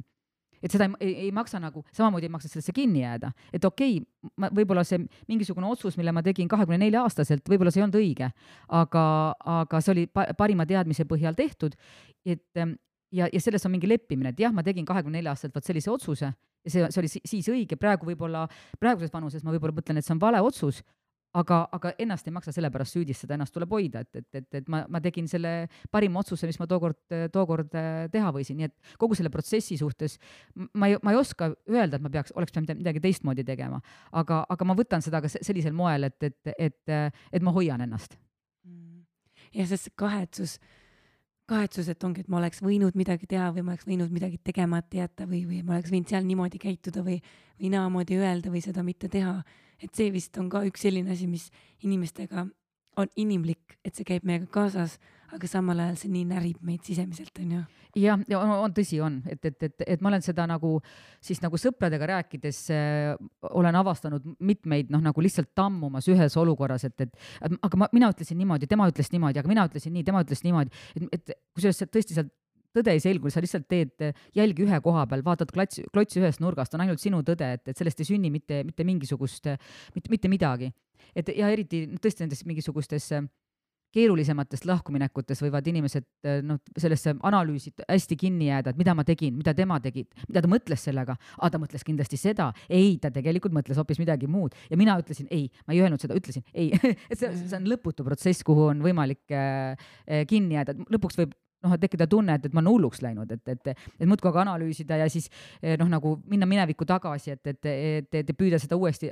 et seda ei, ei, maksa nagu, samamoodi ei maksa sellesse kinni jääda, et okei okay,, ma võib-olla see mingisugune otsus, mille ma tegin kahekümne nelja aastaselt, võib-olla see ei olnud õige, aga, aga see oli pa parima teadmise põhjal tehtud, et ähm, ja, ja selles on mingi leppimine, et jah, ma tegin kahekümne nelja aastaselt vot sellise otsuse ja see, see oli siis õige, praegu võib-olla, praeguses vanuses ma võib-olla mõtlen, et see on vale otsus, aga, aga ennast ei maksa selle pärast süüdistada, ennast tuleb hoida, et, et, et, et ma, ma tegin selle parima otsuse, mis ma tookord, tookord äh, teha võisin, nii et kogu selle protsessi suhtes ma ei, ma ei oska öelda, et ma peaks, oleks pidanud midagi teistmoodi tegema, aga, aga ma võtan seda ka sellisel moel, et, et, et, et ma hoian ennast. Mm. ja see kahetsus, kahetsus, et ongi, et ma oleks võinud midagi teha või ma oleks võinud midagi tegemata jätta või, või ma oleks võinud seal niimoodi käituda või, või naamoodi öelda või seda mitte teha. Et see vist on ka üks selline asi, mis inimestega on inimlik, et see käib meiega kaasas, aga samal ajal see nii närib meid sisemiselt, onju. jah, ja on, on tõsi on, et, et, et, et ma olen seda nagu siis nagu sõpradega rääkides äh, olen avastanud mitmeid noh, nagu lihtsalt tammumas ühes olukorras, et, et aga ma, mina ütlesin niimoodi, tema ütles niimoodi, aga mina ütlesin nii, tema ütles niimoodi, et, et kusjuures tõesti sealt tõde ei selgu, sa lihtsalt teed jälgi ühe koha peal, vaatad klats, klotsi ühest nurgast, on ainult sinu tõde, et, et sellest ei sünni mitte, mitte mingisugust, mitte, mitte midagi. et ja eriti tõesti nendes mingisugustes keerulisematest lahkuminekutest võivad inimesed eh, noh, sellesse analüüsi hästi kinni jääda, et mida ma tegin, mida tema tegi, mida ta mõtles sellega, aa ta mõtles kindlasti seda, ei, ta tegelikult mõtles hoopis midagi muud. Ja mina ütlesin ei, ma ei öelnud seda, ütlesin ei. Et see, see on lõputu protsess, kuhu on võimalik äh, kinni jääda, lõpuks võib noh, et tekkida tunne, et, et ma olen hulluks läinud, et, et, et muudkui aga analüüsida ja siis noh, nagu minna minevikku tagasi, et, et, et, et püüda seda uuesti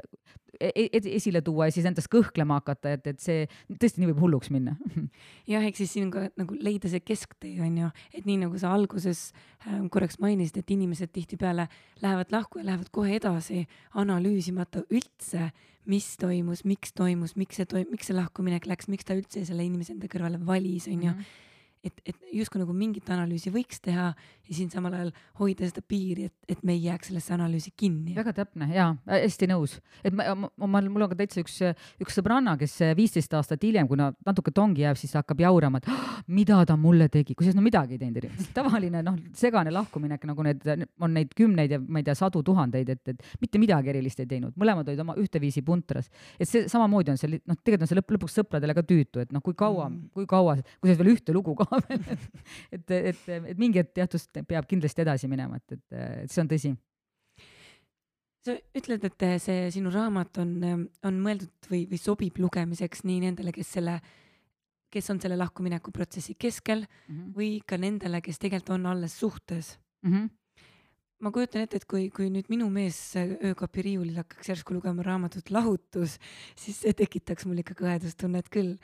e, e, esile tuua ja siis endast kõhklema hakata, et, et see tõesti nii võib hulluks minna. jah, ehk siis siin ka nagu leida see kesktee on ju, et nii nagu sa alguses äh, korraks mainisid, et inimesed tihtipeale lähevad lahku ja lähevad kohe edasi, analüüsimata üldse, mis toimus, miks toimus, miks see toim-, miks see lahkuminek läks, miks ta üldse selle inimese enda kõrvale valis, on ju. Mm -hmm et, et justkui nagu mingit analüüsi võiks teha ja siin samal ajal hoida seda piiri, et, et me ei jääks sellesse analüüsi kinni. väga täpne ja hästi nõus, et ma, ma, mul on ka täitsa üks, üks sõbranna, kes viisteist aastat hiljem, kui no natuke tongi jääb, siis hakkab jaurama, et oh, mida ta mulle tegi, kusjuures no midagi ei teinud erinevat. tavaline noh, segane lahkuminek, nagu need on neid kümneid ja ma ei tea, sadu tuhandeid, et, et mitte midagi erilist ei teinud, mõlemad olid oma ühteviisi puntras. et see samamoodi on see, noh, tegelikult on see lõpp, lõpuks sõpradele ka tüütu, et noh, kui kaua mm., kui kaua, kusjuures veel ühte lugu ka veel et, et, et mingi hetk jah, just peab kindlasti edasi minema, et, et, et see on tõsi. sa ütled, et see sinu raamat on, on mõeldud või, või sobib lugemiseks nii nendele, kes selle, kes on selle lahkumineku protsessi keskel mm -hmm. või ka nendele, kes tegelikult on alles suhtes mm. -hmm ma kujutan ette, et kui, kui nüüd minu mees öökapi riiulil hakkaks järsku lugema raamatut Lahutus, siis see tekitaks mul ikka kõhedustunnet küll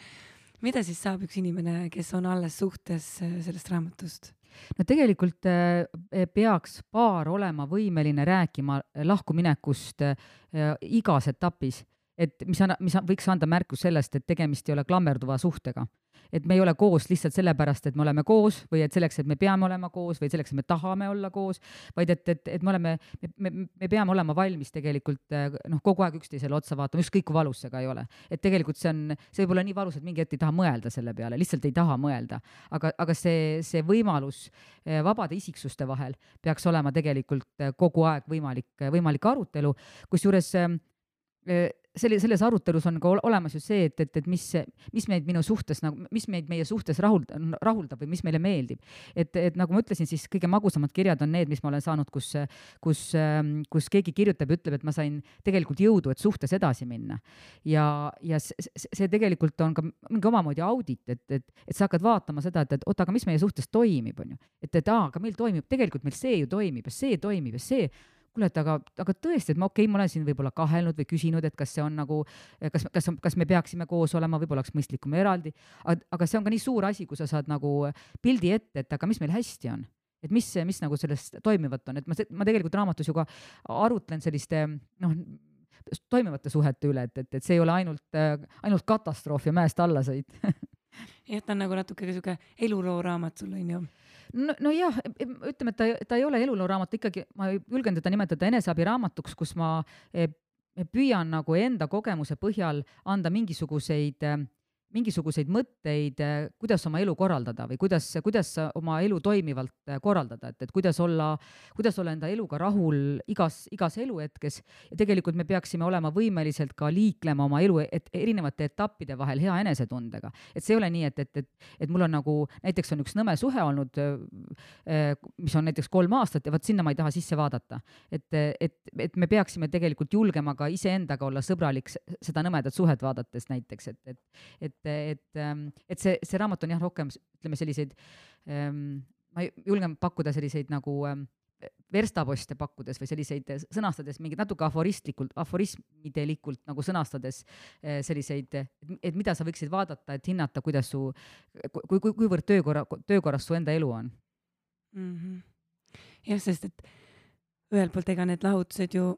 mida siis saab üks inimene, kes on alles suhtes äh, sellest raamatust? no tegelikult äh, peaks paar olema võimeline rääkima lahkuminekust äh, igas etapis, et mis, mis võiks anda märku sellest, et tegemist ei ole klammerduva suhtega et me ei ole koos lihtsalt sellepärast, et me oleme koos või et selleks, et me peame olema koos või selleks, et me tahame olla koos, vaid et, et, et me oleme, me, me peame olema valmis tegelikult noh, kogu aeg üksteisele otsa vaatama, ükskõik kui valus see ka ei ole. et tegelikult see on, see võib olla nii valus, et mingi hetk ei taha mõelda selle peale, lihtsalt ei taha mõelda. aga, aga see, see võimalus eh, vabade isiksuste vahel peaks olema tegelikult eh, kogu aeg võimalik, võimalik arutelu, kusjuures eh, selle, selles arutelus on ka olemas ju see, et, et, et mis, mis meid minu suhtes nagu, mis meid meie suhtes rahulda, rahuldab või mis meile meeldib. et, et nagu ma ütlesin, siis kõige magusamad kirjad on need, mis ma olen saanud, kus, kus, kus keegi kirjutab ja ütleb, et ma sain tegelikult jõudu, et suhtes edasi minna. ja, ja see tegelikult on ka mingi omamoodi audit, et, et, et sa hakkad vaatama seda, et, et oota, aga mis meie suhtes toimib, on ju. et, et aa, aga meil toimib, tegelikult meil see ju toimib ja see toimib ja see kuule, et aga, aga tõesti, et ma okei okay,, ma olen siin võib-olla kahelnud või küsinud, et kas see on nagu, kas, kas, kas me peaksime koos olema, võib-olla oleks mõistlikum eraldi. aga see on ka nii suur asi, kui sa saad nagu pildi ette, et aga mis meil hästi on. Et mis, mis nagu sellest toimivat on, et ma, ma tegelikult raamatus ju ka arutlen selliste noh, toimivate suhete üle, et, et, et see ei ole ainult, ainult katastroof ja mäest allasõit jah, ta on nagu natuke sihuke eluloo raamat sul on ju no, nojah, ütleme, et ta, ta ei ole elulooraamat, ikkagi ma julgen teda nimetada eneseabiraamatuks, kus ma eh, püüan nagu enda kogemuse põhjal anda mingisuguseid mingisuguseid mõtteid, eh, kuidas oma elu korraldada või kuidas, kuidas oma elu toimivalt eh, korraldada, et, et kuidas olla, kuidas olla enda eluga rahul igas, igas eluhetkes ja tegelikult me peaksime olema võimelised ka liiklema oma elu et, erinevate etappide vahel hea enesetundega. et see ei ole nii, et, et, et, et mul on nagu, näiteks on üks nõme suhe olnud, eh, mis on näiteks kolm aastat ja vot sinna ma ei taha sisse vaadata. et, et, et me peaksime tegelikult julgema ka iseendaga olla sõbralik seda nõmedat suhet vaadates näiteks, et, et, et et, et, ähm, et see, see raamat on jah, rohkem ütleme selliseid, ähm, ma julgen pakkuda selliseid nagu ähm, verstaposte pakkudes või selliseid sõnastades mingit natuke aforistlikult, aforismidelikult nagu sõnastades äh, selliseid, et mida sa võiksid vaadata, et hinnata, kuidas su, kui, kui, kuivõrd töökorra, töökorras su enda elu on mm. -hmm. jah, sest et ühelt poolt ega need lahutused ju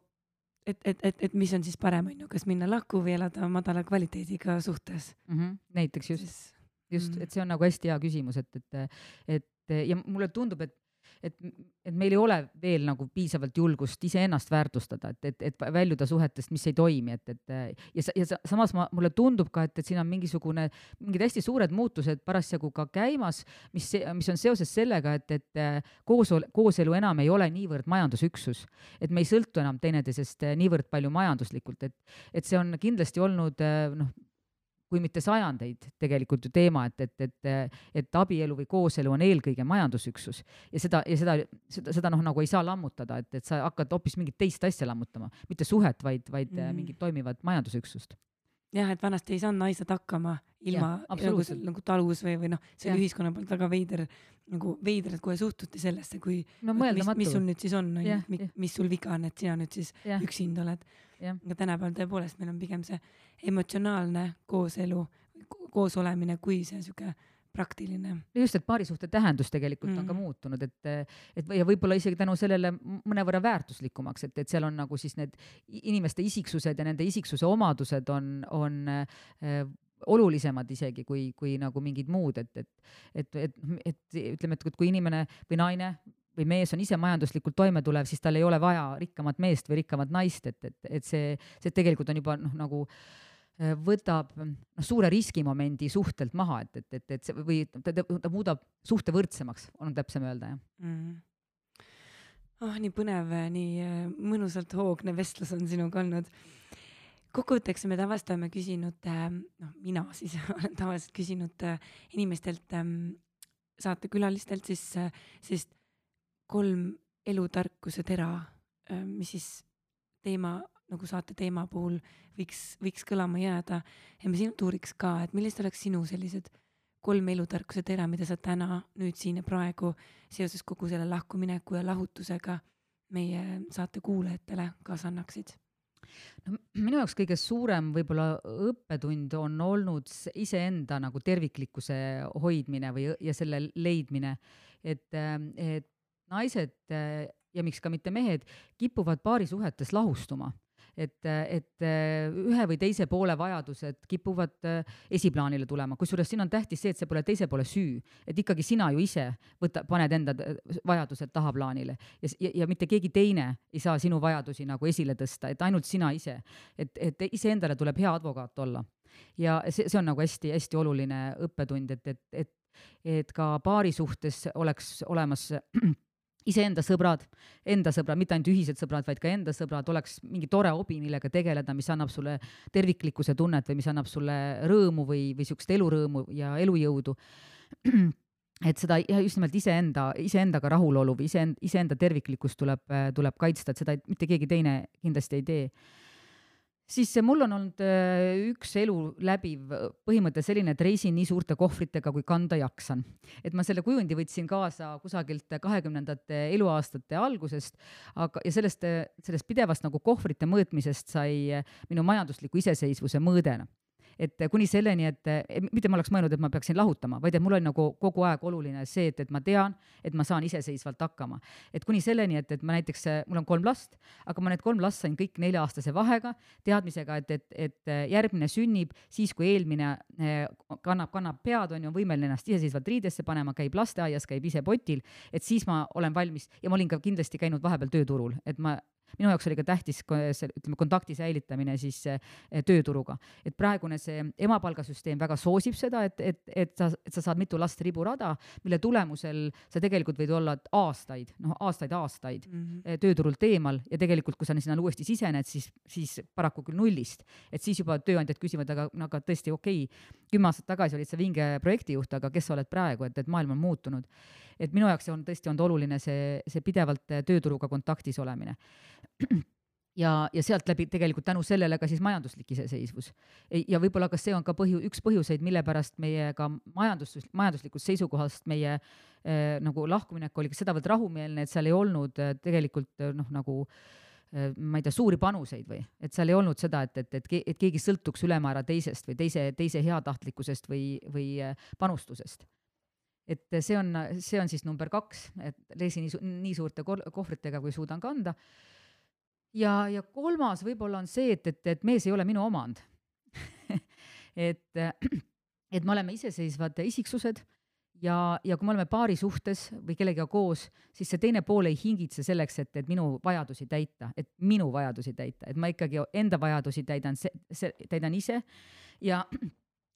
et, et, et, et mis on siis parem, on ju, kas minna lahku või elada madala kvaliteediga suhtes mm. -hmm. näiteks just, just mm, -hmm. et see on nagu hästi hea küsimus, et, et, et ja mulle tundub, et et, et meil ei ole veel nagu piisavalt julgust iseennast väärtustada, et, et, et väljuda suhetest, mis ei toimi, et, et ja, ja samas ma, mulle tundub ka, et, et siin on mingisugune, mingid hästi suured muutused parasjagu ka käimas, mis, mis on seoses sellega, et, et koos, kooselu enam ei ole niivõrd majandusüksus. et me ei sõltu enam teineteisest niivõrd palju majanduslikult, et, et see on kindlasti olnud noh, kui mitte sajandeid tegelikult ju teema, et, et, et, et abielu või kooselu on eelkõige majandusüksus ja seda, ja seda, seda, seda noh, nagu ei saa lammutada, et, et sa hakkad hoopis mingit teist asja lammutama, mitte suhet, vaid, vaid mm -hmm. mingit toimivat majandusüksust jah, et vanasti ei saanud naised hakkama ilma nagu, nagu talus või, või noh, see oli ühiskonna poolt väga veider, nagu veider, et kohe suhtuti sellesse, kui no, mis, mis sul nüüd siis on, ju, mis sul viga on, et sina nüüd siis ja. üksinda oled? Aga tänapäeval tõepoolest meil on pigem see emotsionaalne kooselu, koosolemine kui see sihuke praktiline. just, et paarisuhte tähendus tegelikult mm. on ka mm. muutunud, et, et ja võib-olla isegi tänu sellele mõnevõrra väärtuslikumaks, et, et seal on nagu siis need inimeste isiksused ja nende isiksuse omadused on, on äh, olulisemad isegi kui, kui nagu mingid muud, et, et, et, et, et ütleme, et kui inimene või naine või mees on ise majanduslikult toimetulev, siis tal ei ole vaja rikkamat meest või rikkamat naist, et, et, et see, see tegelikult on juba noh, nagu äh, võtab noh, suure riskimomendi suhtelt maha, et, et, et, et see või ta, ta muudab suhte võrdsemaks, on täpsem öelda, jah mm. -hmm. oh, nii põnev, nii äh, mõnusalt hoogne vestlus on sinuga olnud. kokkuvõtteks me tavaliselt oleme küsinud, äh, noh, mina siis olen tavaliselt küsinud inimestelt, ähm, saatekülalistelt siis sellist kolm elutarkuse tera, äh, mis siis teema, nagu saate teema puhul võiks, võiks kõlama jääda. ja ma sinult uuriks ka, et millised oleks sinu sellised kolm elutarkuse tera, mida sa täna, nüüd siin ja praegu seoses kogu selle lahkumineku ja lahutusega meie saate kuulajatele kaasa annaksid? no minu jaoks kõige suurem võib-olla õppetund on olnud iseenda nagu terviklikkuse hoidmine või, ja selle leidmine, et, et naised ja miks ka mitte mehed kipuvad paarisuhetes lahustuma et, et äh, ühe või teise poole vajadused kipuvad äh, esiplaanile tulema, kusjuures siin on tähtis see, et see pole teise poole süü, et ikkagi sina ju ise võta, paned enda vajadused tahaplaanile. Ja, ja, ja mitte keegi teine ei saa sinu vajadusi nagu esile tõsta, et ainult sina ise, et, et iseendale tuleb hea advokaat olla. ja see, see on nagu hästi-hästi oluline õppetund, et, et, et, et ka paari suhtes oleks olemas iseenda sõbrad, enda sõbrad, mitte ainult ühised sõbrad, vaid ka enda sõbrad, oleks mingi tore hobi, millega tegeleda, mis annab sulle terviklikkuse tunnet või mis annab sulle rõõmu või, või niisugust elurõõmu ja elujõudu. et seda just nimelt iseenda, iseendaga rahulolu või iseenda, iseenda terviklikkust tuleb, tuleb kaitsta, et seda mitte keegi teine kindlasti ei tee siis mul on olnud äh, üks elu läbiv põhimõte selline, et reisin nii suurte kohvritega, kui kanda jaksan. et ma selle kujundi võtsin kaasa kusagilt kahekümnendate eluaastate algusest, aga, ja sellest, sellest pidevast nagu kohvrite mõõtmisest sai minu majandusliku iseseisvuse mõõde et kuni selleni, et mitte ma oleks mõelnud, et ma peaksin lahutama, vaid et mul oli nagu kogu aeg oluline see, et, et ma tean, et ma saan iseseisvalt hakkama. et kuni selleni, et, et ma näiteks, mul on kolm last, aga ma need kolm last sain kõik nelja-aastase vahega, teadmisega, et, et, et järgmine sünnib siis, kui eelmine eh, kannab, kannab pead, on ju, võimeline ennast iseseisvalt riidesse panema, käib lasteaias, käib ise potil, et siis ma olen valmis ja ma olin ka kindlasti käinud vahepeal tööturul, et ma minu jaoks oli ka tähtis ütleme, kontakti säilitamine siis eh, tööturuga. et praegune see emapalgasüsteem väga soosib seda, et, et, et sa, et sa saad mitu last riburada, mille tulemusel sa tegelikult võid olla aastaid, noh, aastaid-aastaid mm -hmm. tööturult eemal ja tegelikult, kui sa sinna uuesti sisened, siis, siis paraku küll nullist. et siis juba tööandjad küsivad, aga, aga tõesti okei okay,, kümme aastat tagasi olid sa vinge projektijuht, aga kes sa oled praegu, et, et maailm on muutunud et minu jaoks on tõesti olnud oluline see, see pidevalt tööturuga kontaktis olemine. Ja, ja sealt läbi tegelikult tänu sellele ka siis majanduslik iseseisvus. ja võib-olla ka see on ka põhju, üks põhjuseid, mille pärast meie ka majandus, majanduslikust seisukohast meie eh, nagu lahkuminek oli ka sedavõrd rahumeelne, et seal ei olnud eh, tegelikult noh, nagu eh, ma ei tea, suuri panuseid või, et seal ei olnud seda, et, et, et, et keegi sõltuks ülemäära teisest või teise, teise heatahtlikkusest või, või panustusest et see on, see on siis number kaks, et lesi nii, nii suurte kohvritega, kui suudan kanda. ja, ja kolmas võib-olla on see, et, et, et mees ei ole minu omand et, et me oleme iseseisvad isiksused ja, ja kui me oleme paari suhtes või kellegagi koos, siis see teine pool ei hingitse selleks, et, et minu vajadusi täita, et minu vajadusi täita, et ma ikkagi enda vajadusi täidan, täidan ise ja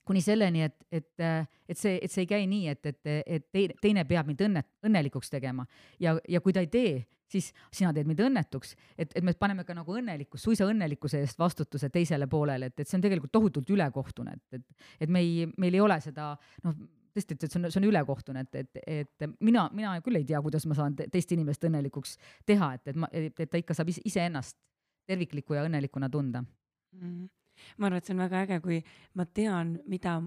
kuni selleni, et, et, et see, et see ei käi nii, et, et, et teine, peab mind õnne, õnnelikuks tegema. Ja, ja kui ta ei tee, siis sina teed mind õnnetuks, et, et me paneme ka nagu õnnelikkust, suisa õnnelikkuse eest vastutuse teisele poolele, et, et see on tegelikult tohutult ülekohtune, et, et, et me ei, meil ei ole seda noh, tõesti, et see on, see on ülekohtune, et, et, et mina, mina küll ei tea, kuidas ma saan teist inimest õnnelikuks teha, et, et ma, et ta ikka saab iseennast tervikliku ja õnnelikuna tunda. Mm. -hmm ma arvan, et see on väga äge, kui ma tean, mida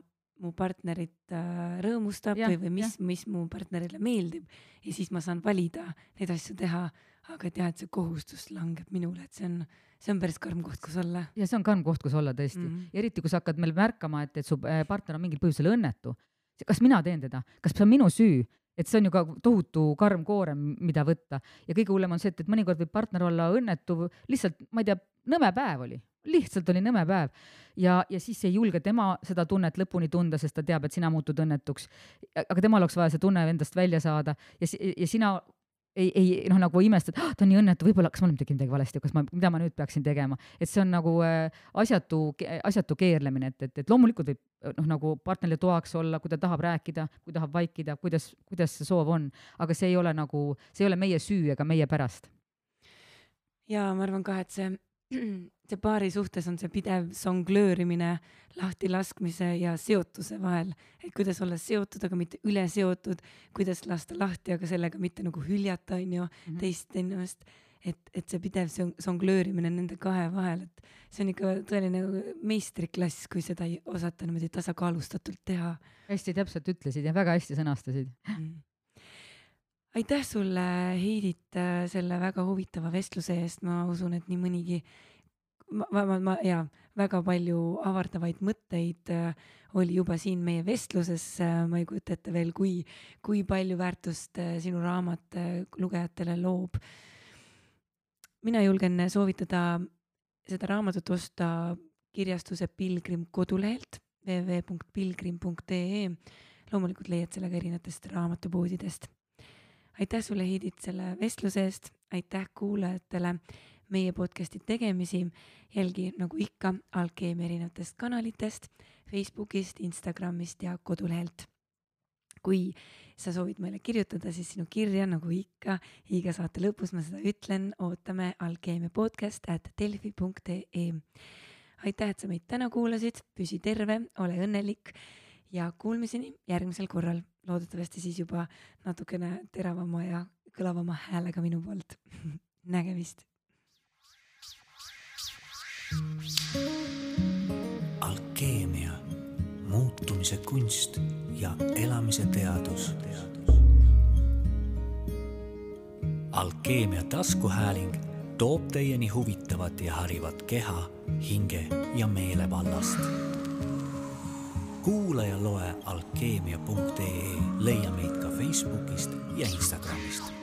mu partnerit äh, rõõmustab ja, või, või mis, mis mu partnerile meeldib ja siis ma saan valida neid asju teha, aga et jah, et see kohustus langeb minule, et see on, see on päris karm koht, kus olla. ja see on karm koht, kus olla tõesti mm, -hmm. eriti kui sa hakkad meil märkama, et, et su äh, partner on mingil põhjusel õnnetu. kas mina teen teda, kas see on minu süü, et see on ju ka tohutu karm koorem, mida võtta. Ja kõige hullem on see, et, et mõnikord võib partner olla õnnetu, lihtsalt ma ei tea, nõme päev oli. Lihtsalt oli nõme päev. Ja, ja siis ei julge tema seda tunnet lõpuni tunda, sest ta teab, et sina muutud õnnetuks. aga temal oleks vaja see tunne endast välja saada. Ja, ja sina ei, ei noh, nagu imestad ah,, ta on nii õnnetu, võib-olla, kas ma olen teinud midagi valesti, kas ma, mida ma nüüd peaksin tegema, et see on nagu äh, asjatu, asjatu keerlemine, et, et, et loomulikult võib noh, nagu partnerile toaks olla, kui ta tahab rääkida, kui tahab vaikida, kuidas, kuidas see soov on, aga see ei ole nagu, see ei ole meie süü ega meie pärast. ja ma arvan ka, et see see paari suhtes on see pidev songlöörimine lahtilaskmise ja seotuse vahel, et kuidas olla seotud, aga mitte üle seotud, kuidas lasta lahti, aga sellega mitte nagu hüljata, onju, mhm. teist inimest. et, et see pidev songlöörimine nende kahe vahel, et see on ikka tõeline meistriklass, kui seda ei osata niimoodi tasakaalustatult teha. hästi täpselt ütlesid ja väga hästi sõnastasid mm aitäh sulle, Heidit, selle väga huvitava vestluse eest, ma usun, et nii mõnigi ma, ma, ma ja väga palju avardavaid mõtteid äh, oli juba siin meie vestluses äh,. ma ei kujuta ette veel, kui, kui palju väärtust äh, sinu raamat äh, lugejatele loob. mina julgen soovitada seda raamatut osta kirjastuse Pilgrim kodulehelt www.pilgrim.ee. loomulikult leiad selle ka erinevatest raamatupoodidest aitäh sulle, Heidit, selle vestluse eest, aitäh kuulajatele meie podcast'i tegemisi. jälgi nagu ikka Alkeemia erinevatest kanalitest, Facebookist, Instagramist ja kodulehelt. kui sa soovid meile kirjutada, siis sinu kirja, nagu ikka, iga saate lõpus ma seda ütlen, ootame alkeemia podcast at delfi.ee. aitäh, et sa meid täna kuulasid, püsi terve, ole õnnelik ja kuulmiseni järgmisel korral loodetavasti siis juba natukene teravama ja kõlavama häälega minu poolt nägemist. alkeemia, muutumise kunst ja elamise teadus. alkeemia taskuhääling toob teieni huvitavat ja harivat keha, hinge ja meele vallast kuula ja loe alkeemia.ee, leia meid ka Facebookist ja Instagramist